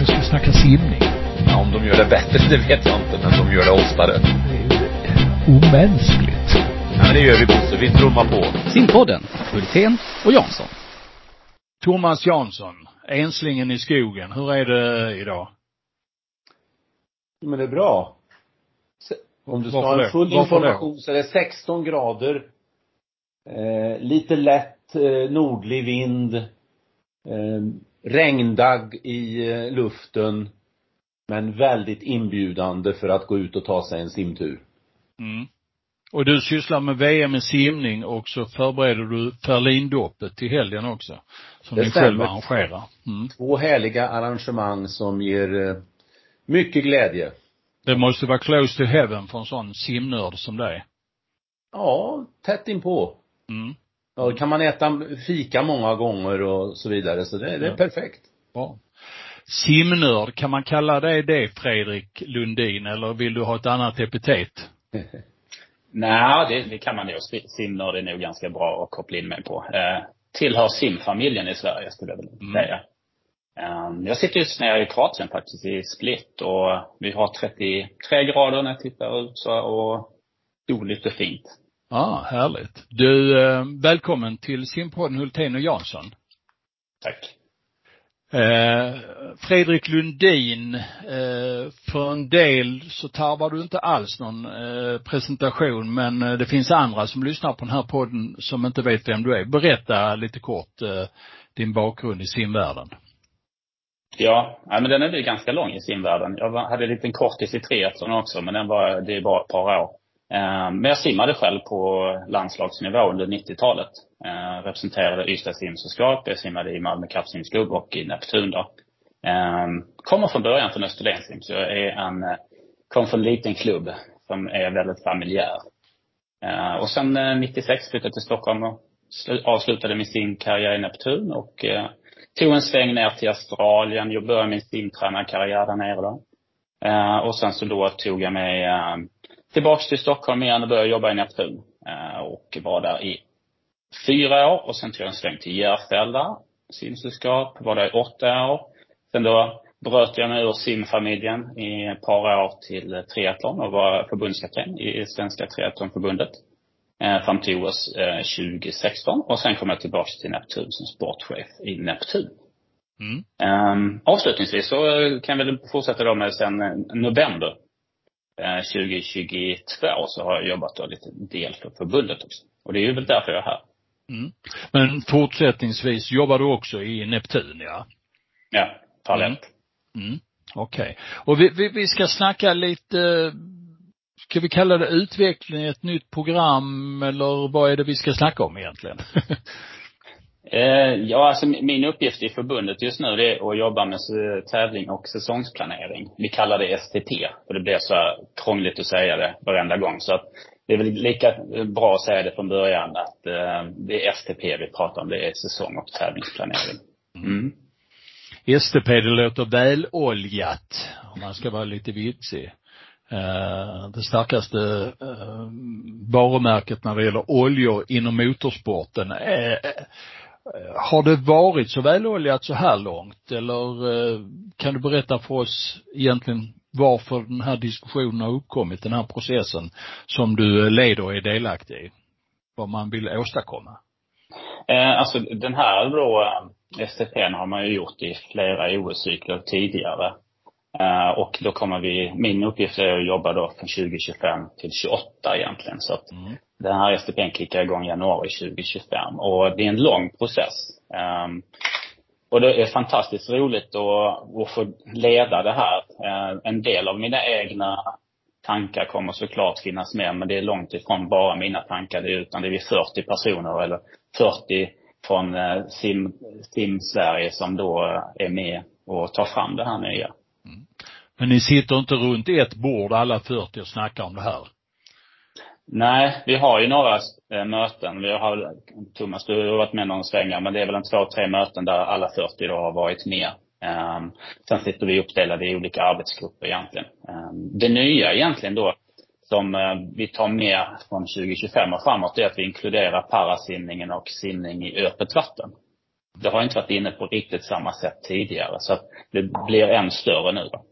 Nu ska vi snacka simning. Ja, om de gör det bättre, det vet jag inte, men de gör det oftare. Det är omänskligt. Ja, men det gör vi Bosse. Vi trummar på. Simpodden, Hultén och Jansson. Thomas Jansson, Enslingen i skogen. Hur är det idag? Men det är bra. Om du ska Varför ha det? en full information så är det 16 grader. Eh, lite lätt eh, nordlig vind. Eh, regndagg i eh, luften. Men väldigt inbjudande för att gå ut och ta sig en simtur. Mm. Och du sysslar med VM i simning och så förbereder du Ferlindoppet till helgen också. Som Det ni själva arrangerar. Mm. Två härliga arrangemang som ger eh, mycket glädje. Det måste vara close to heaven för en sån simnörd som dig. Ja, tätt inpå. Mm. Ja, då kan man äta fika många gånger och så vidare, så det, det är Ja. perfekt. Bra. Simnörd, kan man kalla dig det Fredrik Lundin eller vill du ha ett annat epitet? Nej, det, det kan man nog. Simnörd är nog ganska bra att koppla in mig på. Eh, tillhör simfamiljen i Sverige skulle jag vilja Mm. säga. Eh, jag sitter just nere i Kroatien faktiskt, i Split och vi har 33 grader när jag tittar ut så och soligt och fint. Ja, ah, härligt. Du, eh, välkommen till simpodden Hultén och Jansson. Tack. Eh, Fredrik Lundin, eh, för en del så tarvar du inte alls någon eh, presentation men eh, det finns andra som lyssnar på den här podden som inte vet vem du är. Berätta lite kort eh, din bakgrund i simvärlden. Ja, ja, men den är väl ganska lång i simvärlden. Jag hade en liten kortis i triathlon också, men den var, det är bara ett par år. Eh, men jag simmade själv på landslagsnivå under 90-talet. Eh, representerade Ystad simsällskap, jag simmade i Malmö kappsimsklubb och i Neptun då. Eh, kommer från början från Österlensim, så jag är en, kom från en liten klubb som är väldigt familjär. Och sen 96 flyttade jag till Stockholm och avslutade min simkarriär i Neptun och tog en sväng ner till Australien. Jag började min simtränarkarriär där nere då. Och sen så då tog jag mig tillbaks till Stockholm igen och började jobba i Neptun. Eh, och var där i fyra år och sen tog jag en sväng till Järfälla simsällskap. Var där i åtta år. Sen då bröt jag mig ur simfamiljen i ett par år till triathlon och var förbundskapten i Svenska triathlonförbundet. Eh, fram till OS eh, 2016 och sen kom jag tillbaks till Neptun som sportchef i Neptun. Mm. Um, avslutningsvis så eh, kan vi fortsätta då med sen eh, november eh, 2022 så har jag jobbat då lite del för förbundet också. Och det är ju väl därför jag är här. Mm. Men fortsättningsvis jobbar du också i Neptun, ja? Ja, parallellt. Mm. Okej. Och vi, vi, vi ska snacka lite, ska vi kalla det utveckling i ett nytt program eller vad är det vi ska snacka om egentligen? Eh, ja, alltså min- uppgift i förbundet just nu det är att jobba med tävling och säsongsplanering. Vi kallar det STP, för det blir så här krångligt att säga det varenda gång. Så att det är väl lika bra att säga det från början att eh, det är STP vi pratar om. Det är säsong och tävlingsplanering. Mm. STP, det låter väloljat, om man ska vara lite vitsig. Eh, det starkaste eh, varumärket när det gäller oljor inom motorsporten. Eh, har det varit så väloljat så här långt eller eh, kan du berätta för oss egentligen varför den här diskussionen har uppkommit, den här processen som du eh, leder och är delaktig i? Vad man vill åstadkomma? Eh, alltså den här då, eh, STPn har man ju gjort i flera OS-cykler tidigare. Eh, och då kommer vi, min uppgift är att jobba då från 2025 till 28 egentligen. Så att Mm. den här STPn kickar igång januari 2025. Och det är en lång process. Ehm, och det är fantastiskt roligt att, att få leda det här. Eh, en del av mina egna tankar kommer såklart finnas med, men det är långt ifrån bara mina tankar, det är- utan det är vi 40 personer eller 40 från eh, Sim, Sim Sverige som då eh, är med och tar fram det här nya. Men ni sitter inte runt ett bord alla 40 och snackar om det här? Nej, vi har ju några eh, möten. Vi har, Thomas, du har varit med någon svänga, men det är väl en två, tre möten där alla 40 då har varit med. Um, sen sitter vi uppdelade i olika arbetsgrupper egentligen. Um, det nya egentligen då, som uh, vi tar med från 2025 och framåt, är att vi inkluderar parasimningen och simning i öppet vatten. Det har inte varit inne på riktigt samma sätt tidigare. Så att det blir än större nu då.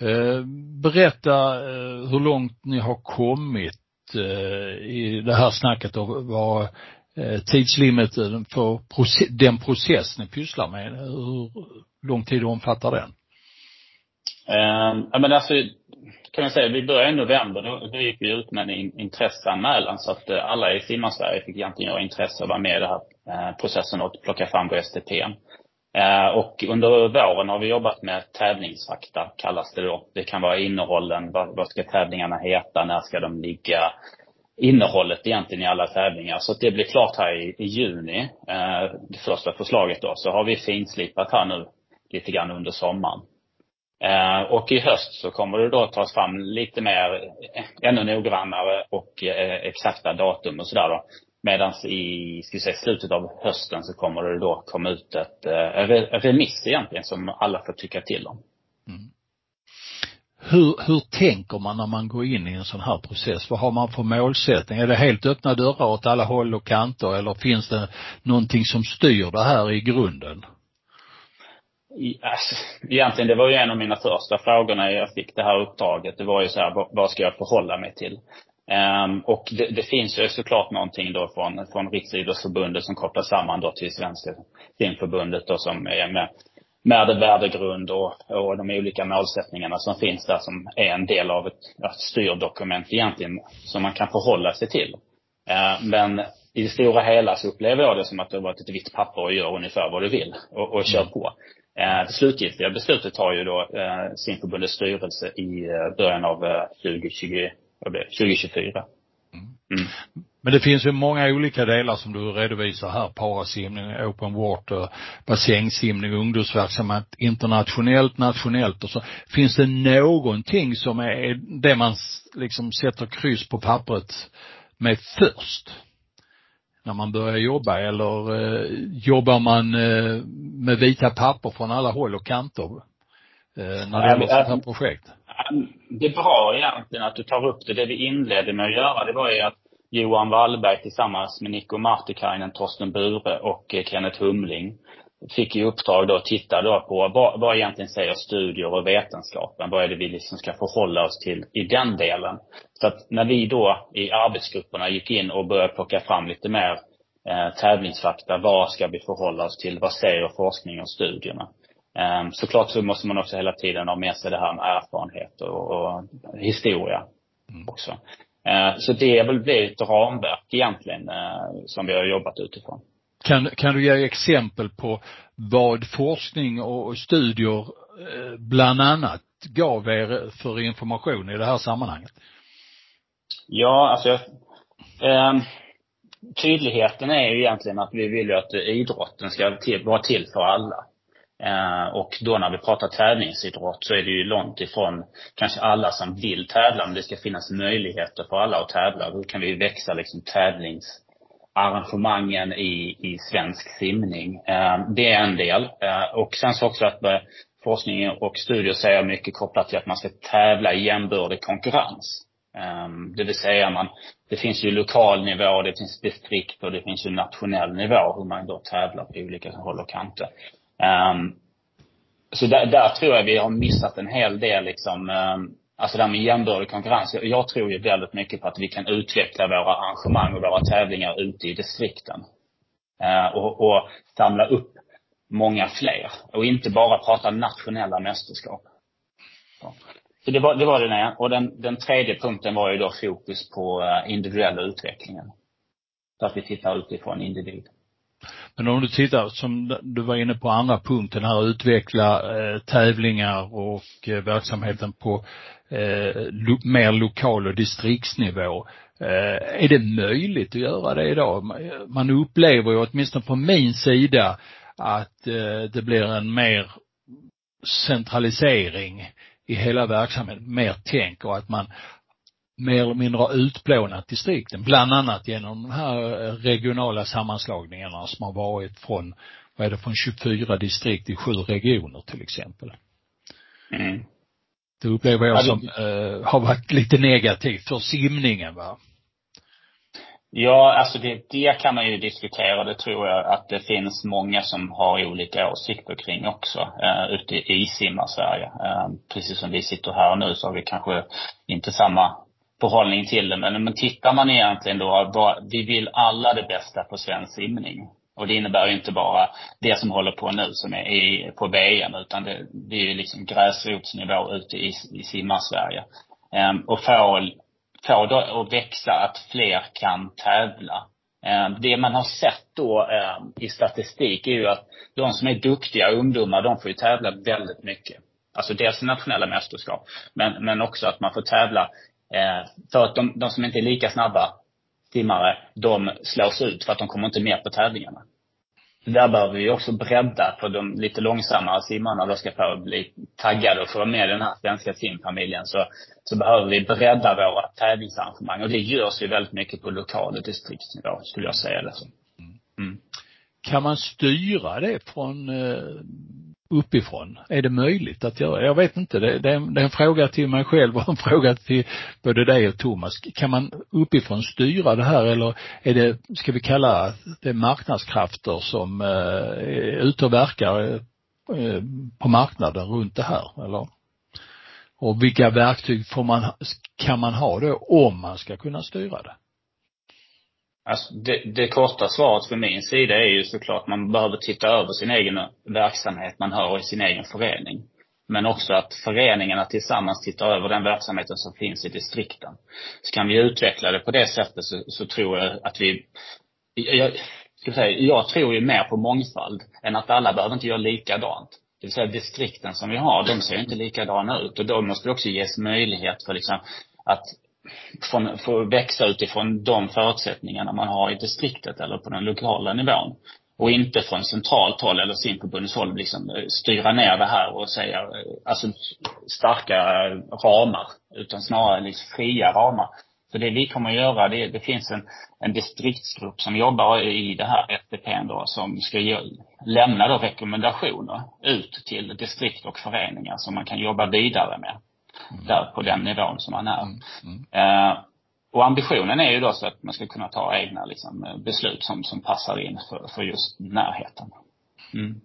Eh, berätta eh, hur långt ni har kommit eh, i det här snacket och vad tidslimiten för den process ni pysslar med, hur lång tid omfattar den? Ehm, ja men alltså, kan jag säga, vi började i november, då, då gick vi ut med en intresseanmälan så att alla i Simmarsverige fick egentligen göra intresse och vara med i den här processen och plocka fram vår STP. Eh, och under våren har vi jobbat med tävlingsfakta, kallas det då. Det kan vara innehållen, vad, vad ska tävlingarna heta, när ska de ligga? Innehållet egentligen i alla tävlingar. Så att det blir klart här i, i juni, eh, det första förslaget då. Så har vi finslipat här nu lite grann under sommaren. Eh, och i höst så kommer det då tas fram lite mer, eh, ännu noggrannare och eh, exakta datum och sådär då. Medan i, ska säga, slutet av hösten så kommer det då komma ut ett, eh, en remiss egentligen som alla får tycka till om. Mm. Hur, hur tänker man när man går in i en sån här process? Vad har man för målsättning? Är det helt öppna dörrar åt alla håll och kanter eller finns det någonting som styr det här i grunden? Alltså, egentligen, det var ju en av mina första frågor när jag fick det här uppdraget. Det var ju så här, vad ska jag förhålla mig till? Ehm, och det, det, finns ju såklart någonting då från, från Riksidrottsförbundet som kopplar samman då till Svenska simförbundet då som är med, med värdegrund och, och de olika målsättningarna som finns där som är en del av ett, ett styrdokument egentligen som man kan förhålla sig till. Ehm, men i det stora hela så upplever jag det som att det har varit ett vitt papper och gör ungefär vad du vill och, och kör på. Ehm, det slutgiltiga beslutet tar ju då eh, simförbundets styrelse i eh, början av eh, 2020 vad blir 2024. Mm. Mm. Men det finns ju många olika delar som du redovisar här. Parasimning, open water, bassängsimning, ungdomsverksamhet internationellt, nationellt och så. Finns det någonting som är det man liksom sätter kryss på pappret med först? När man börjar jobba eller eh, jobbar man eh, med vita papper från alla håll och kanter? Eh, när det gäller sånt här projekt? Det är bra egentligen att du tar upp det. Det vi inledde med att göra, det var ju att Johan Wallberg tillsammans med Nico Martikainen, Torsten Bure och eh, Kenneth Humling fick i uppdrag då att titta då på vad, vad egentligen säger studier och vetenskapen? Vad är det vi liksom ska förhålla oss till i den delen? Så att när vi då i arbetsgrupperna gick in och började plocka fram lite mer eh, tävlingsfakta, vad ska vi förhålla oss till? Vad säger forskning och studierna? Ehm, såklart så måste man också hela tiden ha med sig det här med erfarenhet och, och historia mm. också. Ehm, så det är väl blivit ett ramverk egentligen eh, som vi har jobbat utifrån. Kan, kan du ge exempel på vad forskning och studier eh, bland annat gav er för information i det här sammanhanget? Ja, alltså eh, tydligheten är ju egentligen att vi vill ju att idrotten ska till, vara till för alla. Eh, och då när vi pratar tävlingsidrott så är det ju långt ifrån kanske alla som vill tävla, men det ska finnas möjligheter för alla att tävla. Hur kan vi växa liksom tävlingsarrangemangen i, i svensk simning? Eh, det är en del. Eh, och sen så också att forskning och studier säger mycket kopplat till att man ska tävla i jämbördig konkurrens. Det vill säga man, det finns ju lokal nivå, det finns distrikt och det finns ju nationell nivå hur man då tävlar på olika håll och kanter. Um, så där, där, tror jag vi har missat en hel del liksom, um, alltså det här med jämbördig konkurrens. Jag, jag tror ju väldigt mycket på att vi kan utveckla våra arrangemang och våra tävlingar ute i distrikten. Uh, och, och samla upp många fler. Och inte bara prata nationella mästerskap. Så, så det var, det var den ena. Och den, den tredje punkten var ju då fokus på eh, individuella utvecklingen. Så att vi tittar utifrån individ. Men om du tittar, som du var inne på andra punkten här, utveckla eh, tävlingar och eh, verksamheten på eh, lo, mer lokal och distriktsnivå. Eh, är det möjligt att göra det idag? Man upplever ju, åtminstone på min sida, att eh, det blir en mer centralisering i hela verksamheten, mer tänk och att man mer eller mindre har utplånat distrikten, bland annat genom de här regionala sammanslagningarna som har varit från, vad är det, från 24 distrikt i sju regioner till exempel. Mm. Det upplever jag som eh, har varit lite negativt för simningen va. Ja, alltså det, det kan man ju diskutera. Det tror jag att det finns många som har olika åsikter kring också, eh, ute i simmar-Sverige. Eh, precis som vi sitter här nu så har vi kanske inte samma förhållning till det. Men, men tittar man egentligen då, vi vill alla det bästa på svensk simning. Och det innebär ju inte bara det som håller på nu som är i, på VM, utan det, det är ju liksom gräsrotsnivå ute i, i simmar-Sverige. Um, och få, få då att växa att fler kan tävla. Um, det man har sett då um, i statistik är ju att de som är duktiga ungdomar, de får ju tävla väldigt mycket. Alltså dels nationella mästerskap, men, men också att man får tävla Eh, för att de, de som inte är lika snabba simmare, de slås ut för att de kommer inte med på tävlingarna. Där behöver vi också bredda för de lite långsammare simmarna då ska få bli taggade och få vara med i den här svenska simfamiljen så, så behöver vi bredda våra tävlingsarrangemang. Och det görs ju väldigt mycket på lokal och distriktsnivå, skulle jag säga det så. Mm. mm. Kan man styra det från eh, uppifrån? Är det möjligt att göra? Jag vet inte. Det, det, är, en, det är en fråga till mig själv och en fråga till både dig och Thomas. Kan man uppifrån styra det här eller är det, ska vi kalla det marknadskrafter som eh, är ute och verkar eh, på marknaden runt det här eller? Och vilka verktyg får man, kan man ha då om man ska kunna styra det? Alltså det, det korta svaret från min sida är ju såklart man behöver titta över sin egen verksamhet man har i sin egen förening. Men också att föreningarna tillsammans tittar över den verksamheten som finns i distrikten. Så kan vi utveckla det på det sättet så, så tror jag att vi, jag, ska säga, jag tror ju mer på mångfald än att alla behöver inte göra likadant. Det vill säga distrikten som vi har, de ser inte likadana ut. Och då måste det också ges möjlighet för liksom att från, få växa utifrån de förutsättningarna man har i distriktet eller på den lokala nivån. Och inte från centralt håll eller simförbundets håll liksom eh, styra ner det här och säga, eh, alltså starka ramar. Utan snarare liksom fria ramar. Så det vi kommer att göra, det, det finns en, en distriktsgrupp som jobbar i det här FDP då, som ska ge, lämna då rekommendationer ut till distrikt och föreningar som man kan jobba vidare med. Mm. Där på den nivån som man är. Mm. Mm. Eh, och ambitionen är ju då så att man ska kunna ta egna liksom, beslut som, som passar in för, för just närheten. Mm.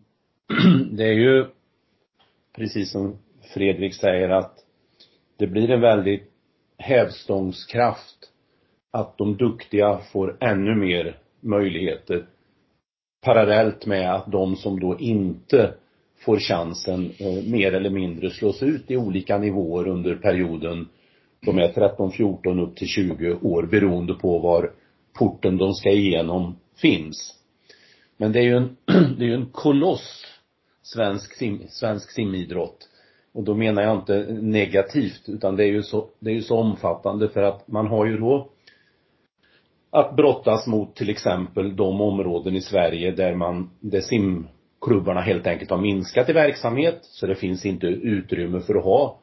Det är ju precis som Fredrik säger att det blir en väldigt hävstångskraft att de duktiga får ännu mer möjligheter parallellt med att de som då inte får chansen eh, mer eller mindre slås ut i olika nivåer under perioden de är 13, 14 upp till 20 år beroende på var porten de ska igenom finns. Men det är ju en, det är ju en koloss svensk, sim, svensk simidrott. Och då menar jag inte negativt utan det är ju så, det är ju så omfattande för att man har ju då att brottas mot till exempel de områden i Sverige där man, där sim klubbarna helt enkelt har minskat i verksamhet så det finns inte utrymme för att ha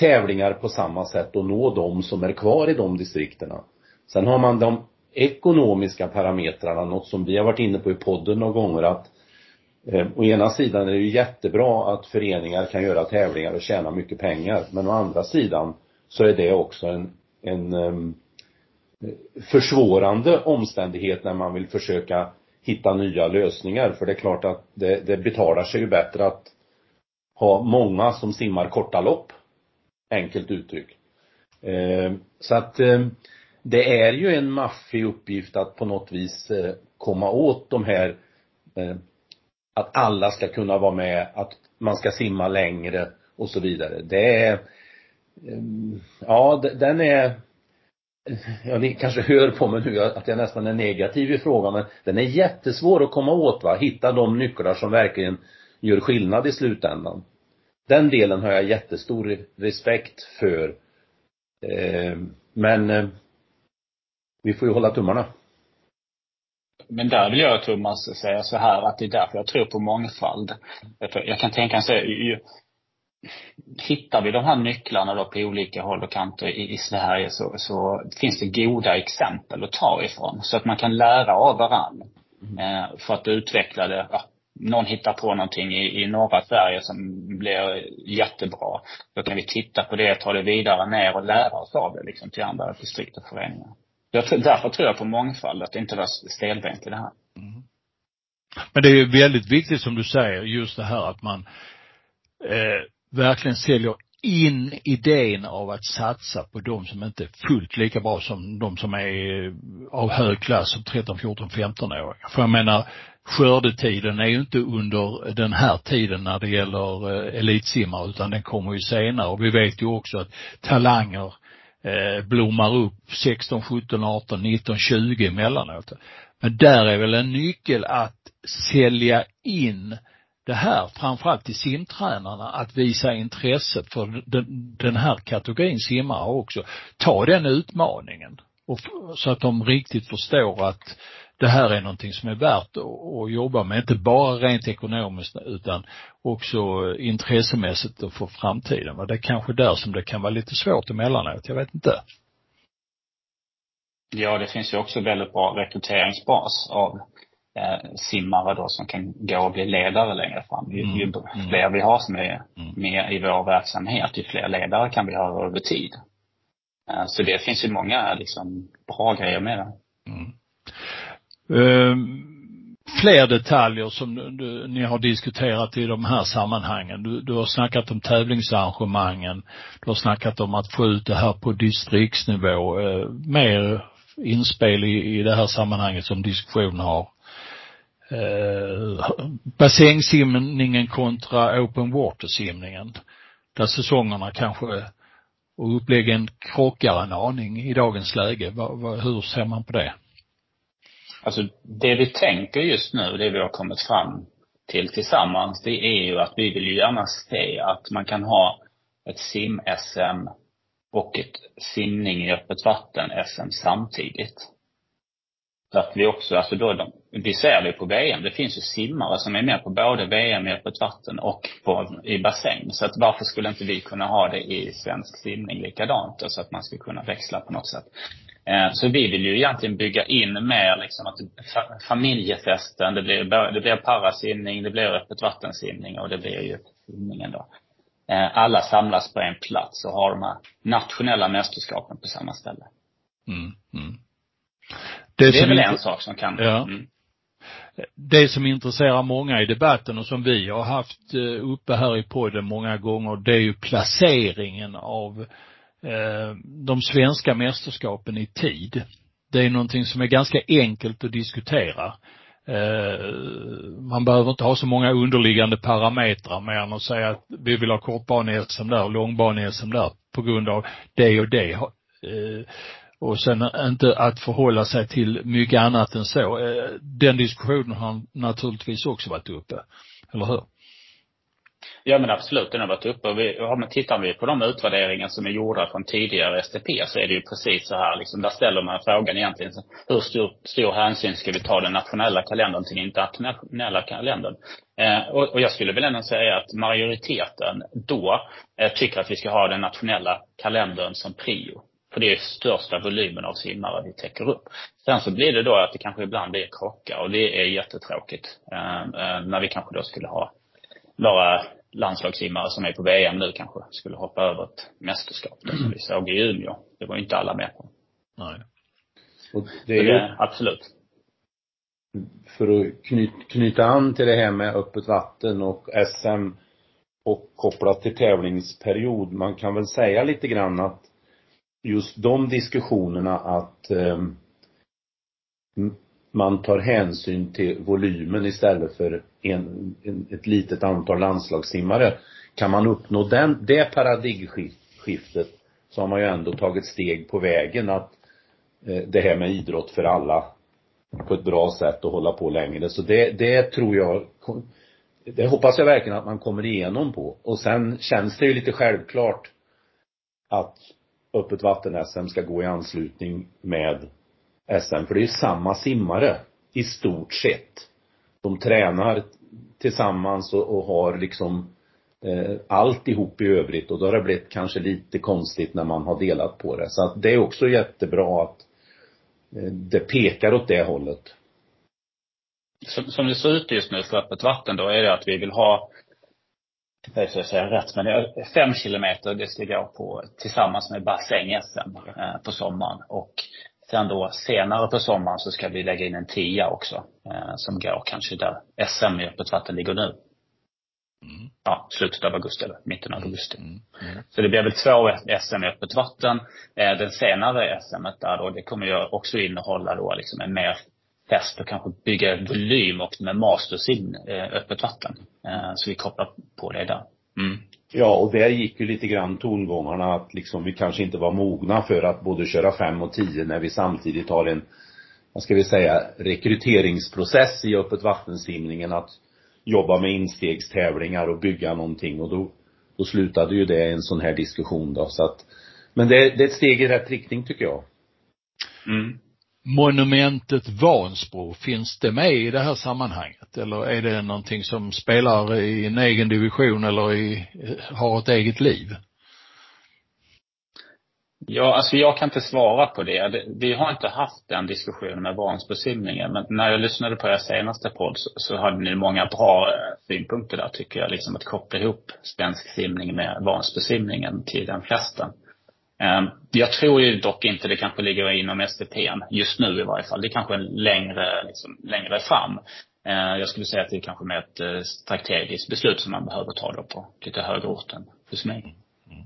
tävlingar på samma sätt och nå de som är kvar i de distrikterna. Sen har man de ekonomiska parametrarna, något som vi har varit inne på i podden några gånger att eh, å ena sidan är det ju jättebra att föreningar kan göra tävlingar och tjäna mycket pengar men å andra sidan så är det också en, en eh, försvårande omständighet när man vill försöka hitta nya lösningar. För det är klart att det, det betalar sig ju bättre att ha många som simmar korta lopp. Enkelt uttryck. Eh, så att eh, det är ju en maffig uppgift att på något vis eh, komma åt de här eh, att alla ska kunna vara med, att man ska simma längre och så vidare. Det är eh, ja, den är ja, ni kanske hör på mig nu att jag nästan är negativ i frågan, men den är jättesvår att komma åt va, hitta de nycklar som verkligen gör skillnad i slutändan. Den delen har jag jättestor respekt för. Eh, men eh, vi får ju hålla tummarna. Men där vill jag, Thomas, säga så här att det är därför jag tror på mångfald. Jag kan tänka mig hittar vi de här nycklarna då på olika håll och kanter i, i Sverige så, så finns det goda exempel att ta ifrån. Så att man kan lära av varandra. Mm. Eh, för att utveckla det. Ja, någon hittar på någonting i, i norra Sverige som blir jättebra. Då kan vi titta på det, ta det vidare ner och lära oss av det liksom till andra distrikt och föreningar. Jag därför tror jag på mångfald, att det inte var stelbent i det här. Mm. Men det är ju väldigt viktigt som du säger, just det här att man eh, verkligen säljer in idén av att satsa på de som inte är fullt lika bra som de som är eh, av hög klass som 13, 14, 15-åringar. För jag menar, skördetiden är ju inte under den här tiden när det gäller eh, elitsimmare utan den kommer ju senare och vi vet ju också att talanger eh, blommar upp 16, 17, 18, 19, 20 emellanåt. Men där är väl en nyckel att sälja in det här, framförallt till simtränarna, att visa intresse för den, den här kategorin simmare också. Ta den utmaningen. Och, så att de riktigt förstår att det här är någonting som är värt att, att jobba med, inte bara rent ekonomiskt utan också intressemässigt och för framtiden. Det är kanske där som det kan vara lite svårt emellanåt, jag vet inte. Ja, det finns ju också väldigt bra rekryteringsbas av eh, simmare då som kan gå och bli ledare längre fram. Ju, mm. ju mm. fler vi har som är mm. med i vår verksamhet, ju fler ledare kan vi ha över tid. Eh, så det finns ju många liksom bra grejer med det. Mm. Uh, fler detaljer som du, ni har diskuterat i de här sammanhangen. Du, du har snackat om tävlingsarrangemangen. Du har snackat om att få ut det här på distriktsnivå. Uh, mer inspel i, i det här sammanhanget som diskussion har eh, bassängsimningen kontra open water-simningen. Där säsongerna kanske och uppläggen krockar en aning i dagens läge. Va, va, hur ser man på det? Alltså det vi tänker just nu, det vi har kommit fram till tillsammans, det är ju att vi vill ju gärna se att man kan ha ett sim-SM och ett simning i öppet vatten-SM samtidigt. Så att vi också, alltså då, de, vi ser det på VM, det finns ju simmare som är med på både VM i öppet vatten och på, i bassäng. Så att varför skulle inte vi kunna ha det i svensk simning likadant? Så att man ska kunna växla på något sätt. Eh, så vi vill ju egentligen bygga in mer liksom att familjefesten, det blir, det blir parasimning, det blir öppet vattensimning och det blir ju simningen då. Eh, alla samlas på en plats och har de här nationella mästerskapen på samma ställe. Mm, mm. Det, det är väl en sak som kan, ja. Mm. Det som intresserar många i debatten och som vi har haft eh, uppe här i podden många gånger, det är ju placeringen av eh, de svenska mästerskapen i tid. Det är någonting som är ganska enkelt att diskutera. Eh, man behöver inte ha så många underliggande parametrar mer än att säga att vi vill ha kortbane-SM där och långbane-SM där på grund av det och det. Och sen inte att förhålla sig till mycket annat än så. Eh, den diskussionen har naturligtvis också varit uppe. Eller hur? Ja men absolut, den har varit uppe. Och vi, tittar vi på de utvärderingar som är gjorda från tidigare STP så är det ju precis så här liksom, där ställer man frågan egentligen, hur stor, stor hänsyn ska vi ta den nationella kalendern till den internationella kalendern? Eh, och, och, jag skulle väl ändå säga att majoriteten då eh, tycker att vi ska ha den nationella kalendern som prio. För det är största volymen av simmare vi täcker upp. Sen så blir det då att det kanske ibland blir krockar och det är jättetråkigt. Eh, eh, när vi kanske då skulle ha några landslagssimmare som är på VM nu kanske skulle hoppa över ett mästerskap då, som vi såg i Umeå. Det var ju inte alla med på. Nej. Och det är ju, det, absolut. För att knyta, knyta an till det här med öppet vatten och SM och kopplat till tävlingsperiod. Man kan väl säga lite grann att just de diskussionerna att eh, man tar hänsyn till volymen istället för en, en, ett litet antal landslagssimmare. Kan man uppnå den, det paradigmskiftet så har man ju ändå tagit steg på vägen att eh, det här med idrott för alla på ett bra sätt och hålla på längre. Så det, det tror jag, det hoppas jag verkligen att man kommer igenom på. Och sen känns det ju lite självklart att öppet vatten-SM ska gå i anslutning med SM. För det är ju samma simmare i stort sett. De tränar tillsammans och, och har liksom eh, alltihop i övrigt och då har det blivit kanske lite konstigt när man har delat på det. Så att det är också jättebra att eh, det pekar åt det hållet. Som, som det ser ut just nu för öppet vatten då är det att vi vill ha jag ska säga rätt, men fem kilometer det ska gå på tillsammans med bassäng-SM eh, på sommaren. Och Sen då senare på sommaren så ska vi lägga in en tia också, eh, som går kanske där SM i öppet vatten ligger nu. Mm. Ja, slutet av augusti eller mitten av mm. augusti. Mm. Mm. Så det blir väl två SM i öppet vatten. Eh, den senare SM där då, det kommer ju också innehålla då liksom en mer test och kanske bygga volym och med mastersim eh, öppet vatten. Eh, så vi kopplar på det där. Mm. Ja, och där gick ju lite grann tongångarna att liksom vi kanske inte var mogna för att både köra fem och tio när vi samtidigt har en, vad ska vi säga, rekryteringsprocess i öppet vattensimningen att jobba med instegstävlingar och bygga någonting och då, då slutade ju det en sån här diskussion då så att, men det, det är ett steg i rätt riktning tycker jag. Mm. Monumentet Vansbro, finns det med i det här sammanhanget? Eller är det någonting som spelar i en egen division eller i, har ett eget liv? Ja, alltså jag kan inte svara på det. Vi har inte haft den diskussionen med Vansbrosimningen. Men när jag lyssnade på er senaste podd så, så hade ni många bra eh, synpunkter där tycker jag. Liksom att koppla ihop svensk simning med Vansbrosimningen till den festen. Ehm, jag tror ju dock inte det kanske ligger inom STPn, just nu i varje fall. Det är kanske längre, liksom, längre fram. Ehm, jag skulle säga att det är kanske mer ett eh, strategiskt beslut som man behöver ta då på lite högre orten, hos mig. Mm.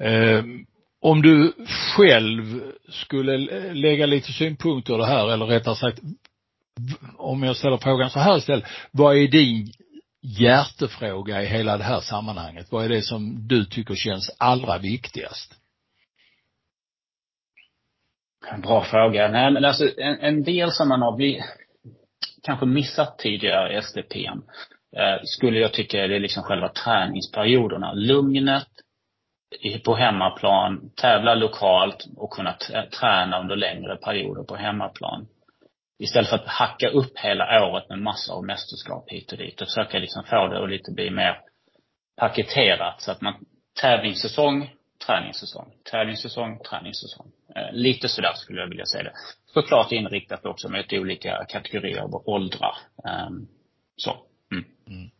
Mm. Om du själv skulle lägga lite synpunkter det här, eller rättare sagt, om jag ställer frågan så här istället, vad är din hjärtefråga i hela det här sammanhanget? Vad är det som du tycker känns allra viktigast? Bra fråga. Nej men alltså en, en del som man har vi kanske missat tidigare i SDPM, eh, skulle jag tycka är det liksom själva träningsperioderna. Lugnet på hemmaplan, tävla lokalt och kunna träna under längre perioder på hemmaplan. Istället för att hacka upp hela året med massor av mästerskap hit och dit och försöka liksom få det att lite bli mer paketerat så att man tävlingssäsong, träningssäsong, tävlingssäsong, träningssäsong. Eh, lite sådär skulle jag vilja säga det. Såklart inriktat också mot olika kategorier av åldrar. Eh, så. Mm. Mm.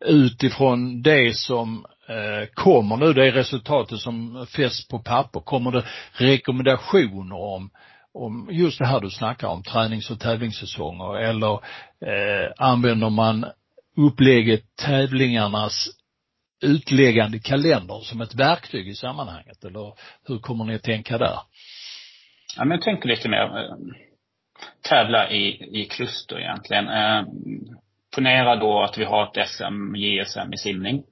Utifrån det som eh, kommer nu, det resultatet som fästs på papper, kommer det rekommendationer om om just det här du snackar om, tränings och tävlingssäsonger eller eh, använder man upplägget tävlingarnas utläggande kalender som ett verktyg i sammanhanget eller hur kommer ni att tänka där? Ja, men jag tänker lite mer eh, tävla i, i kluster egentligen. Eh, ponera då att vi har ett SM, JSM i simning.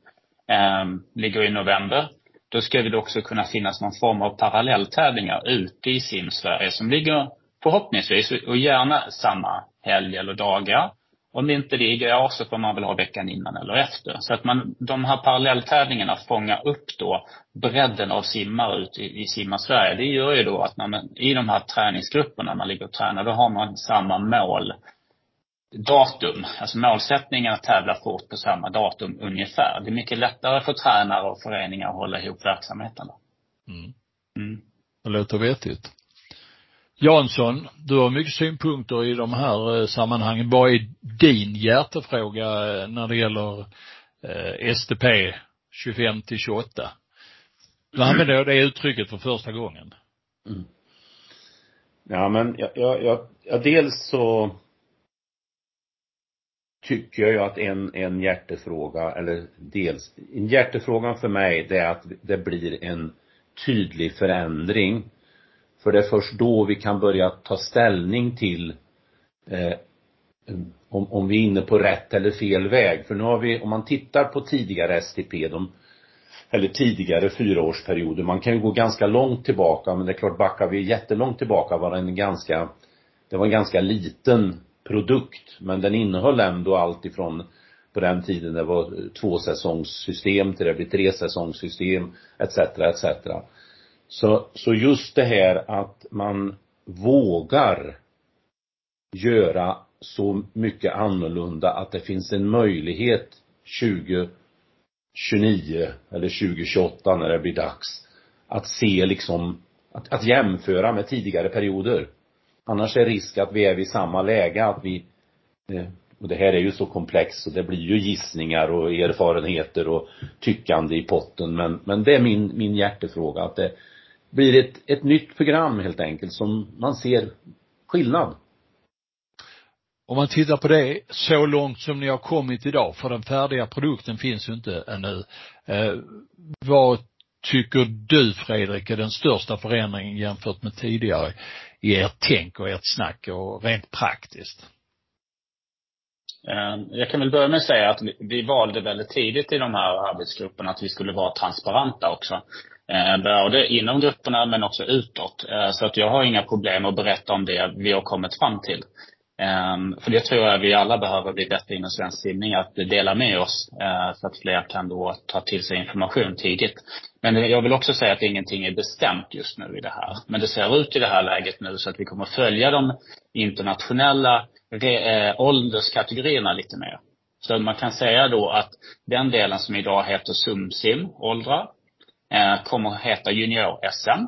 Eh, ligger i november. Då ska det också kunna finnas någon form av parallelltävlingar ute i Sim-Sverige som ligger förhoppningsvis, och gärna samma helg eller dagar. Om det inte det går så får man väl ha veckan innan eller efter. Så att man, de här parallelltävlingarna fångar upp då bredden av simmare ute i, i simmar-Sverige. Det gör ju då att man i de här träningsgrupperna man ligger och tränar, då har man samma mål datum, alltså målsättningen att tävla fort på samma datum ungefär. Det är mycket lättare för tränare och föreningar att hålla ihop verksamheten. Mm. Mm. Det låter vettigt. Jansson, du har mycket synpunkter i de här eh, sammanhangen. Vad är din hjärtefråga eh, när det gäller eh, STP 25 till 28? Du använder jag det uttrycket för första gången. Mm. Ja men jag, jag, jag, jag dels så tycker jag ju att en, en hjärtefråga, eller dels, en hjärtefrågan för mig det är att det blir en tydlig förändring. För det är först då vi kan börja ta ställning till eh, om, om vi är inne på rätt eller fel väg. För nu har vi, om man tittar på tidigare STP, de, eller tidigare fyraårsperioder, man kan ju gå ganska långt tillbaka, men det är klart backar vi jättelångt tillbaka var det en ganska, det var en ganska liten produkt. Men den innehöll ändå allt ifrån på den tiden det var tvåsäsongssystem till det blir tresäsongssystem etc. etc. Så, så just det här att man vågar göra så mycket annorlunda att det finns en möjlighet 2029 eller 2028 när det blir dags att se liksom, att, att jämföra med tidigare perioder. Annars är risk att vi är vid samma läge, att vi eh, och det här är ju så komplext så det blir ju gissningar och erfarenheter och tyckande i potten men, men det är min, min hjärtefråga att det, blir ett, ett nytt program helt enkelt som man ser skillnad. Om man tittar på det så långt som ni har kommit idag, för den färdiga produkten finns ju inte ännu. Eh, vad tycker du Fredrik är den största förändringen jämfört med tidigare i ert tänk och ert snack och rent praktiskt? Eh, jag kan väl börja med att säga att vi valde väldigt tidigt i de här arbetsgrupperna att vi skulle vara transparenta också. Eh, både inom grupperna men också utåt. Eh, så att jag har inga problem att berätta om det vi har kommit fram till. Ehm, för det tror jag vi alla behöver bli bättre inom svensk simning, att dela med oss eh, så att fler kan då ta till sig information tidigt. Men jag vill också säga att ingenting är bestämt just nu i det här. Men det ser ut i det här läget nu så att vi kommer följa de internationella eh, ålderskategorierna lite mer. Så man kan säga då att den delen som idag heter SumSim, åldrar, eh, kommer att heta Junior-SM.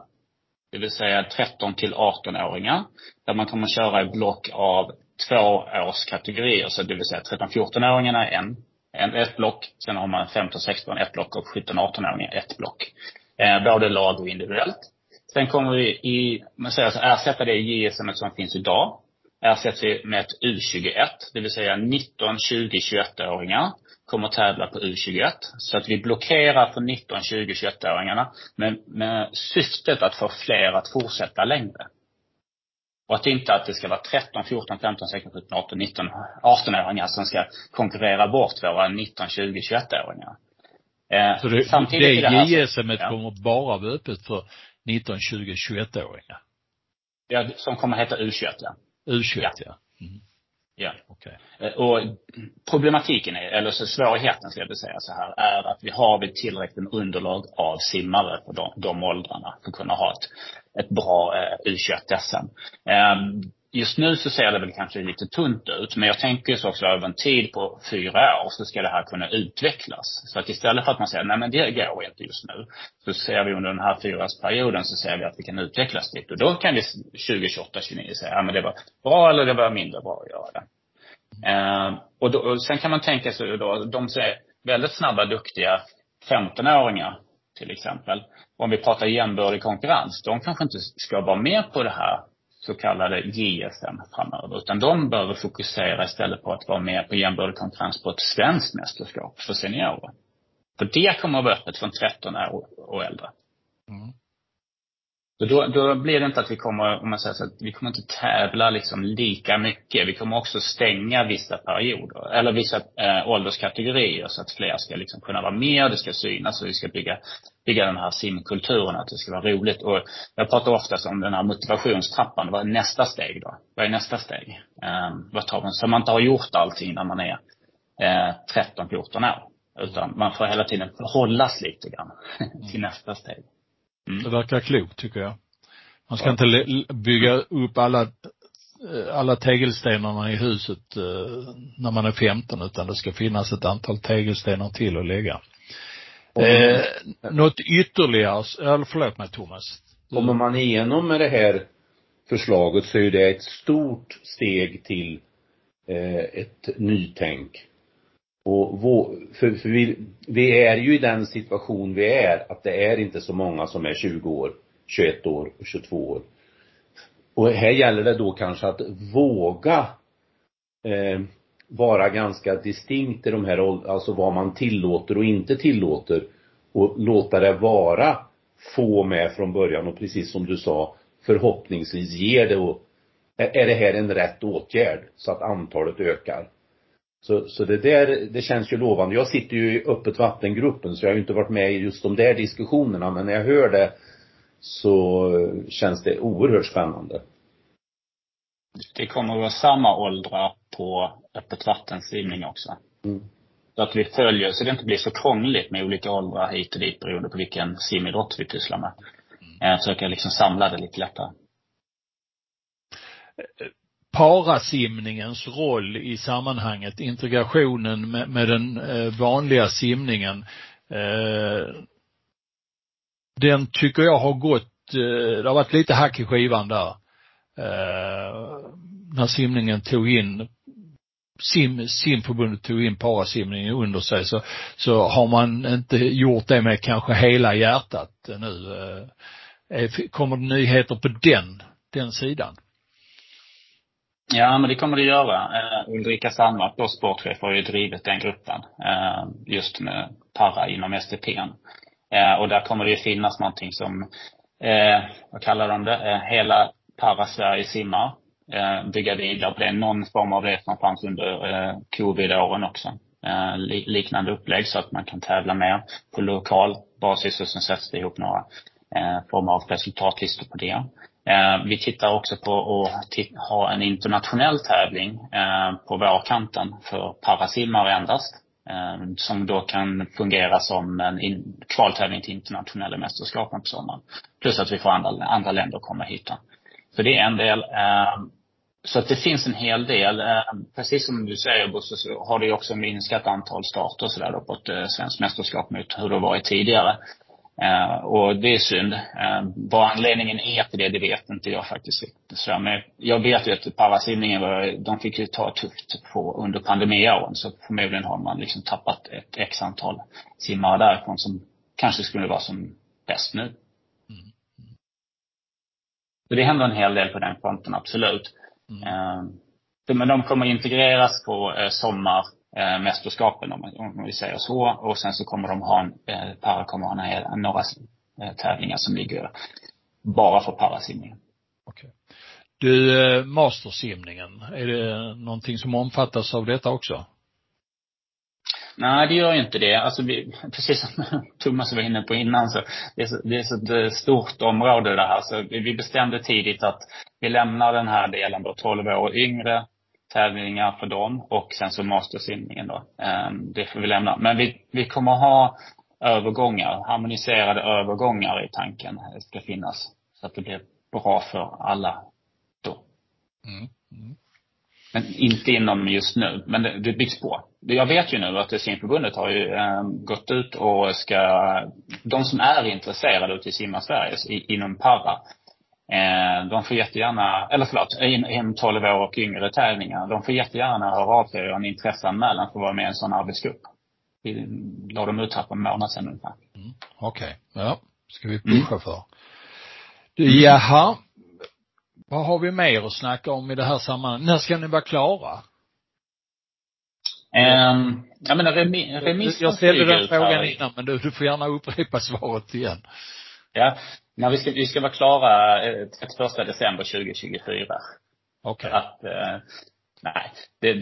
Det vill säga 13 till 18-åringar. Där man kommer köra i block av två årskategorier. Så det vill säga 13-14-åringarna en, en, ett block. Sen har man 15-16 ett block och 17-18-åringar ett block. Eh, både lag och individuellt. Sen kommer vi i, man säger så, ersätta det JSM som finns idag ersätts med ett U21, det vill säga 19, 20, 21-åringar kommer tävla på U21. Så att vi blockerar för 19, 20, 21-åringarna med, med syftet att få fler att fortsätta längre. Och att inte att det ska vara 13, 14, 15, 16, 17, 18, 19, 18-åringar som ska konkurrera bort våra 19, 20, 21-åringar. Eh, så det, samtidigt det, det JSM ja. kommer bara vara öppet för 19, 20, 21-åringar? Ja, som kommer heta U21 ja. U21 ja. ja. Mm. Ja. Okay. Eh, och problematiken, är, eller så svårigheten ska jag säga så här, är att vi har vi tillräckligt underlag av simmare på de, de åldrarna för att kunna ha ett, ett bra eh, U21-SM. Just nu så ser det väl kanske lite tunt ut, men jag tänker så också över en tid på fyra år så ska det här kunna utvecklas. Så att istället för att man säger, nej men det går inte just nu, så ser vi under den här fyraårsperioden så ser vi att vi kan utvecklas dit. Och då kan vi 2028, 2029 säga, ja men det var bra eller det var mindre bra att göra det. Eh, och, då, och sen kan man tänka sig då, de som är väldigt snabba, duktiga 15-åringar till exempel. Om vi pratar jämbördig konkurrens, de kanske inte ska vara med på det här så kallade JSM framöver. Utan de behöver fokusera istället på att vara med på jämbördig konkurrens på ett svenskt mästerskap för seniorer. För det kommer att vara öppet från 13 år och äldre. Mm. Så då, då blir det inte att vi kommer, om man säger så att vi kommer inte tävla liksom lika mycket. Vi kommer också stänga vissa perioder, eller vissa eh, ålderskategorier så att fler ska liksom kunna vara med, det ska synas och vi ska bygga, bygga den här simkulturen, att det ska vara roligt. Och jag pratar oftast om den här motivationstrappan. Vad är nästa steg då? Vad är nästa steg? Eh, vad tar man? Så man inte har gjort allting när man är eh, 13, 14 år. Utan man får hela tiden hållas lite grann till nästa steg. Mm. Det verkar klokt tycker jag. Man ska ja. inte bygga upp alla, alla tegelstenarna i huset eh, när man är 15 utan det ska finnas ett antal tegelstenar till att lägga. Mm. Eh, något ytterligare, eller förlåt mig Thomas. Kommer man igenom med det här förslaget så är det ett stort steg till eh, ett nytänk. Och vår, för, för vi, vi är ju i den situation vi är, att det är inte så många som är 20 år, 21 år och 22 år. Och här gäller det då kanske att våga eh, vara ganska distinkt i de här alltså vad man tillåter och inte tillåter och låta det vara få med från början och precis som du sa förhoppningsvis ger det och är det här en rätt åtgärd så att antalet ökar. Så, så det där, det känns ju lovande. Jag sitter ju i öppet vattengruppen så jag har ju inte varit med i just de där diskussionerna men när jag hör det så känns det oerhört spännande. Det kommer att vara samma åldrar på öppet vattensimning också. Mm. Så att vi följer, så det inte blir så krångligt med olika åldrar hit och dit beroende på vilken simidrott vi pysslar med. Mm. Försöka liksom samla det lite lättare parasimningens roll i sammanhanget, integrationen med, med den eh, vanliga simningen. Eh, den tycker jag har gått, eh, det har varit lite hack i skivan där. Eh, när simningen tog in sim, simförbundet tog in parasimningen under sig så, så har man inte gjort det med kanske hela hjärtat nu. Eh, kommer det nyheter på den, den sidan? Ja, men det kommer det göra. Uh, Ulrika Sandmark, då sportchef, har ju drivit den gruppen. Uh, just med para inom STP. Uh, eh, och där kommer det ju finnas någonting som, vad kallar de det? hela para-Sverige simmar. bygga vidare på det. Någon form av det som fanns under covid-åren också. liknande upplägg så att man kan tävla mer på lokal basis och sen sätts det ihop några former av resultatlistor på det. Eh, vi tittar också på att ha en internationell tävling eh, på vårkanten för parasimmare endast. Eh, som då kan fungera som en kvaltävling till internationella mästerskapen på sommaren. Plus att vi får andra, andra länder komma hit. Så det är en del. Eh, så att det finns en hel del. Eh, precis som du säger Bosse, så har det ju också minskat antal starter sådär då på ett eh, svenskt mästerskap mot hur det varit tidigare. Uh, och det är synd. Uh, vad anledningen är till det, det vet inte jag faktiskt riktigt. Så, men jag vet ju att parasimningen var, de fick ju ta tufft på under pandemiåren. Så förmodligen har man liksom tappat ett x antal simmare därifrån som kanske skulle vara som bäst nu. Mm. Så det händer en hel del på den fronten, absolut. Mm. Uh, men de kommer integreras på sommar eh, mästerskapen om, om vi säger så. Och sen så kommer de ha en, eh, para kommer ha några eh, tävlingar som ligger bara för parasimningen. Okej. Okay. Du, eh, mastersimningen, är det någonting som omfattas av detta också? Nej, det gör ju inte det. Alltså vi, precis som Thomas var inne på innan så, det är så, det är så ett stort område det här. Så vi bestämde tidigt att vi lämnar den här delen då 12 år yngre tävlingar för dem och sen så mastersimningen då. Ehm, det får vi lämna. Men vi, vi kommer ha övergångar, harmoniserade övergångar i tanken ska finnas. Så att det blir bra för alla då. Mm. Mm. Men inte inom just nu. Men det, det byggs på. Jag vet ju nu att simförbundet har ju eh, gått ut och ska, de som är intresserade ute i Simma Sverige inom para, de får jättegärna, eller förlåt, inom 12 år och yngre tävlingar. De får jättegärna höra av sig och göra en intresseanmälan för att vara med i en sån arbetsgrupp. Vi la dem ut här på en månad sedan ungefär. Mm, Okej, okay. ja. Ska vi pusha för. Du, jaha. Vad har vi mer att snacka om i det här sammanhanget? När ska ni vara klara? Um, jag menar remi, remissen Jag ställde den frågan innan men du, du får gärna upprepa svaret igen. Ja, när vi ska, vi ska vara klara 31 eh, december 2024. Okej. Okay. Att, eh, nej. Det,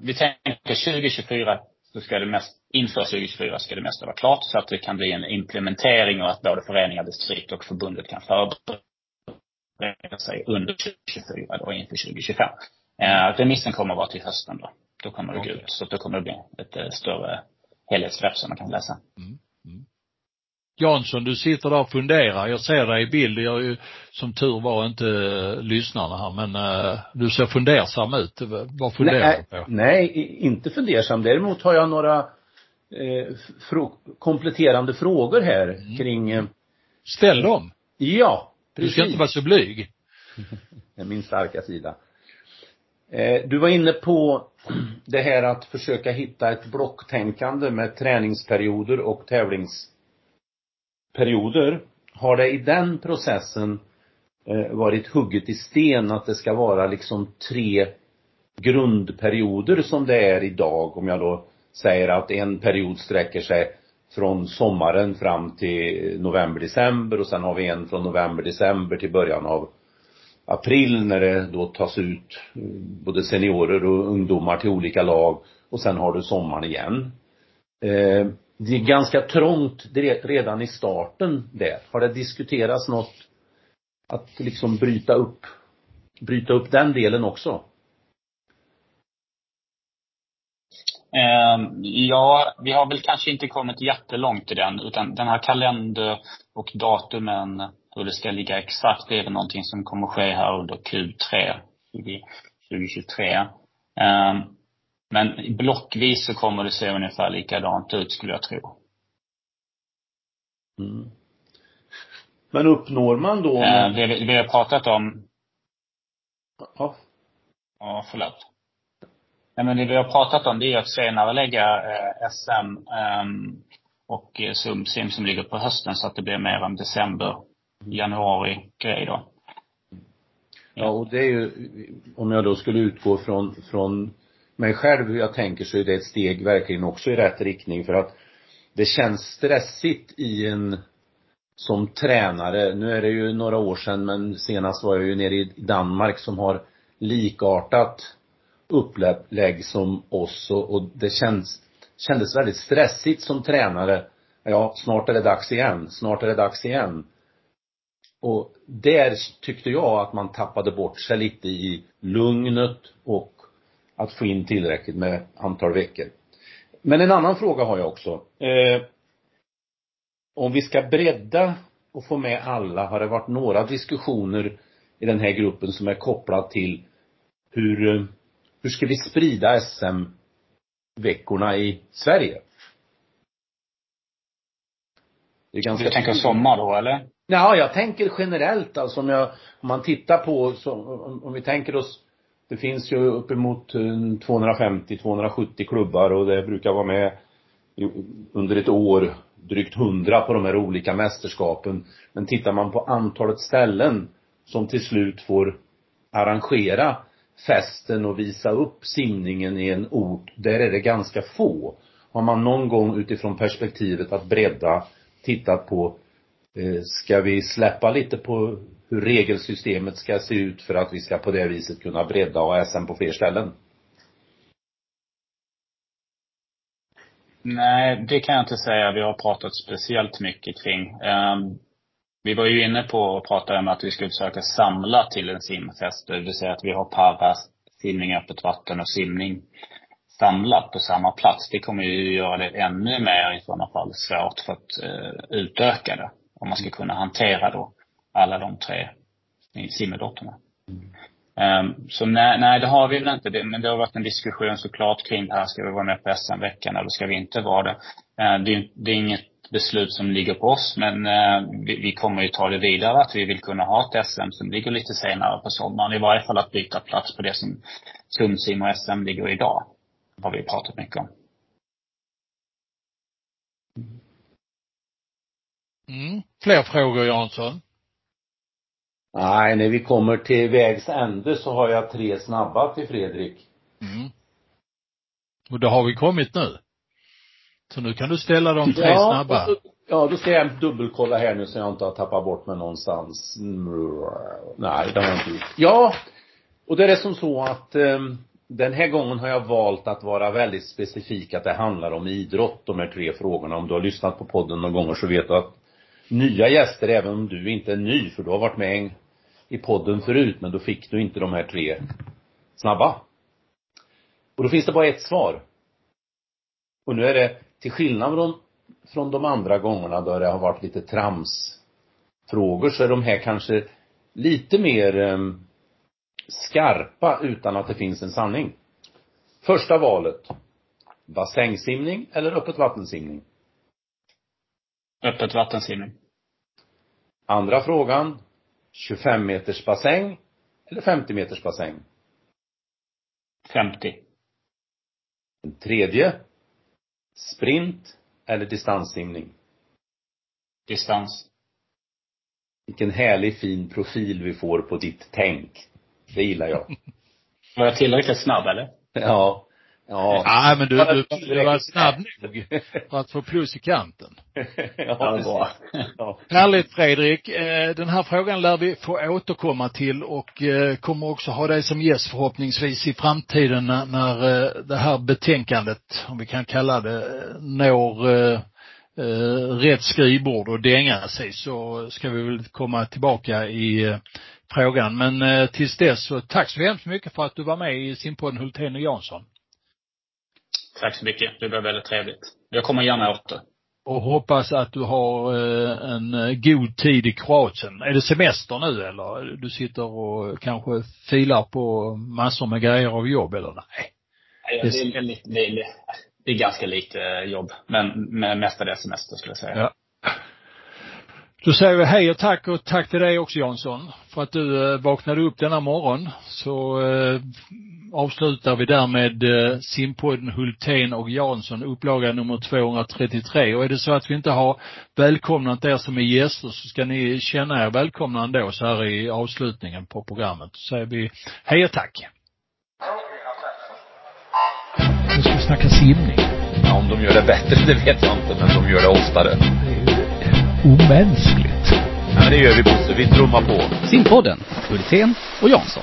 vi tänker 2024 så ska det mest, inför 2024 ska det mesta vara klart så att det kan bli en implementering och att både föreningar, distrikt och förbundet kan förbereda sig under 2024 då inför 2025. Eh, remissen kommer att vara till hösten då. Då kommer det okay. gå ut. Så då kommer det bli ett eh, större helhetsgrepp som man kan läsa. Mm. Jansson, du sitter där och funderar. Jag ser dig i bild. Jag är ju som tur var inte uh, lyssnarna här, men uh, du ser fundersam ut. Vad funderar nej, du på? Nej, inte fundersam. Däremot har jag några eh, frå kompletterande frågor här mm. kring eh, Ställ dem. Ja, precis. Du ska inte vara så blyg. det är min starka sida. Eh, du var inne på det här att försöka hitta ett blocktänkande med träningsperioder och tävlings perioder. Har det i den processen eh, varit hugget i sten att det ska vara liksom tre grundperioder som det är idag om jag då säger att en period sträcker sig från sommaren fram till november, december och sen har vi en från november, december till början av april när det då tas ut eh, både seniorer och ungdomar till olika lag och sen har du sommaren igen. Eh, det är ganska trångt redan i starten där. Har det diskuterats något att liksom bryta upp, bryta upp den delen också? Ehm, ja, vi har väl kanske inte kommit jättelångt i den, utan den här kalender och datumen, hur det ska ligga exakt, det är väl någonting som kommer ske här under Q3 2023. Men blockvis så kommer det se ungefär likadant ut skulle jag tro. Mm. Men uppnår man då? Eh, det vi, vi har pratat om Ja. Ja, förlåt. Nej men det vi har pratat om det är att senare lägga eh, SM eh, och SumSim som ligger på hösten så att det blir mer en december januari-grej då. Ja, och det är ju, om jag då skulle utgå från, från mig själv hur jag tänker så är det ett steg verkligen också i rätt riktning för att det känns stressigt i en som tränare, nu är det ju några år sedan men senast var jag ju nere i Danmark som har likartat upplägg som oss och, och det känns, kändes väldigt stressigt som tränare. Ja, snart är det dags igen, snart är det dags igen. Och där tyckte jag att man tappade bort sig lite i lugnet och att få in tillräckligt med antal veckor. Men en annan fråga har jag också. Eh, om vi ska bredda och få med alla, har det varit några diskussioner i den här gruppen som är kopplad till hur, eh, hur ska vi sprida SM-veckorna i Sverige? Det är ganska du tänker sommar då eller? Ja, jag tänker generellt alltså om jag, om man tittar på, så, om, om vi tänker oss det finns ju uppemot eh, 250-270 klubbar och det brukar vara med under ett år drygt 100 på de här olika mästerskapen. Men tittar man på antalet ställen som till slut får arrangera festen och visa upp simningen i en ort, där är det ganska få. Har man någon gång utifrån perspektivet att bredda tittat på, eh, ska vi släppa lite på hur regelsystemet ska se ut för att vi ska på det viset kunna bredda ASM på fler ställen? Nej, det kan jag inte säga. Vi har pratat speciellt mycket kring. Ehm, vi var ju inne på att prata om att vi skulle försöka samla till en simfest. Det vill säga att vi har para, simning, öppet vatten och simning samlat på samma plats. Det kommer ju göra det ännu mer i sådana fall svårt för att eh, utöka det. Om man ska kunna hantera då alla de tre simidrotterna. Mm. Ehm, um, så nej, nej, det har vi väl inte. Det, men det har varit en diskussion såklart kring det här. Ska vi vara med på SM-veckan eller ska vi inte vara det? Uh, det, det, är inget beslut som ligger på oss, men uh, vi, vi, kommer ju ta det vidare att vi vill kunna ha ett SM som ligger lite senare på sommaren. I varje fall att byta plats på det som Sumsim och SM ligger idag. Har vi pratat mycket om. Mm. Fler frågor Jansson? Nej, när vi kommer till vägs ände så har jag tre snabba till Fredrik. Mm. Och då har vi kommit nu. Så nu kan du ställa de tre ja, snabba. Så, ja, då ska jag dubbelkolla här nu så jag inte har tappat bort mig någonstans. Nej, det har jag inte gjort. Ja, och det är som så att um, den här gången har jag valt att vara väldigt specifik att det handlar om idrott, de här tre frågorna. Om du har lyssnat på podden några gånger så vet du att nya gäster, även om du inte är ny, för du har varit med i podden förut, men då fick du inte de här tre snabba. Och då finns det bara ett svar. Och nu är det, till skillnad från, från de andra gångerna då det har varit lite tramsfrågor, så är de här kanske lite mer um, skarpa utan att det finns en sanning. Första valet. Bassängsimning eller öppet vattensimning? Öppet vattensimning. Andra frågan. 25 meters bassäng eller 50 meters bassäng? 50. Den tredje. Sprint eller distanssimning? Distans. Vilken härlig fin profil vi får på ditt tänk. Det gillar jag. Var jag tillräckligt snabb eller? Ja. Ja. Nej, men du, du, du var snabb nog för att få plus i kanten. ja, bra. Ja. Härligt Fredrik. Eh, den här frågan lär vi få återkomma till och eh, kommer också ha dig som gäst förhoppningsvis i framtiden när, när eh, det här betänkandet, om vi kan kalla det, når rätt skrivbord och dänga sig så ska vi väl komma tillbaka i frågan. Men tills dess så tack så hemskt mycket för att du var med i simpodden Hultén och Jansson. Tack så mycket. Det blev väldigt trevligt. Jag kommer gärna åter. Och hoppas att du har eh, en eh, god tid i Kroatien. Är det semester nu eller? Du sitter och kanske filar på massor med grejer av jobb eller nej? Nej, det, är, det, är, det är ganska lite jobb. Men mestadels semester skulle jag säga. Ja. Då säger vi hej och tack och tack till dig också Jansson för att du eh, vaknade upp denna morgon. Så eh, avslutar vi därmed eh, simpodden Hultén och Jansson, upplaga nummer 233. Och är det så att vi inte har välkomnat er som är gäster så ska ni känna er välkomna ändå så här i avslutningen på programmet. Så säger vi hej och tack. Nu ska vi snacka simning. Ja, om de gör det bättre, det vet jag inte, men de gör det oftare. Omänskligt. Ja, det gör vi Bosse. Vi trummar på. Simpodden, Hultén och Jansson.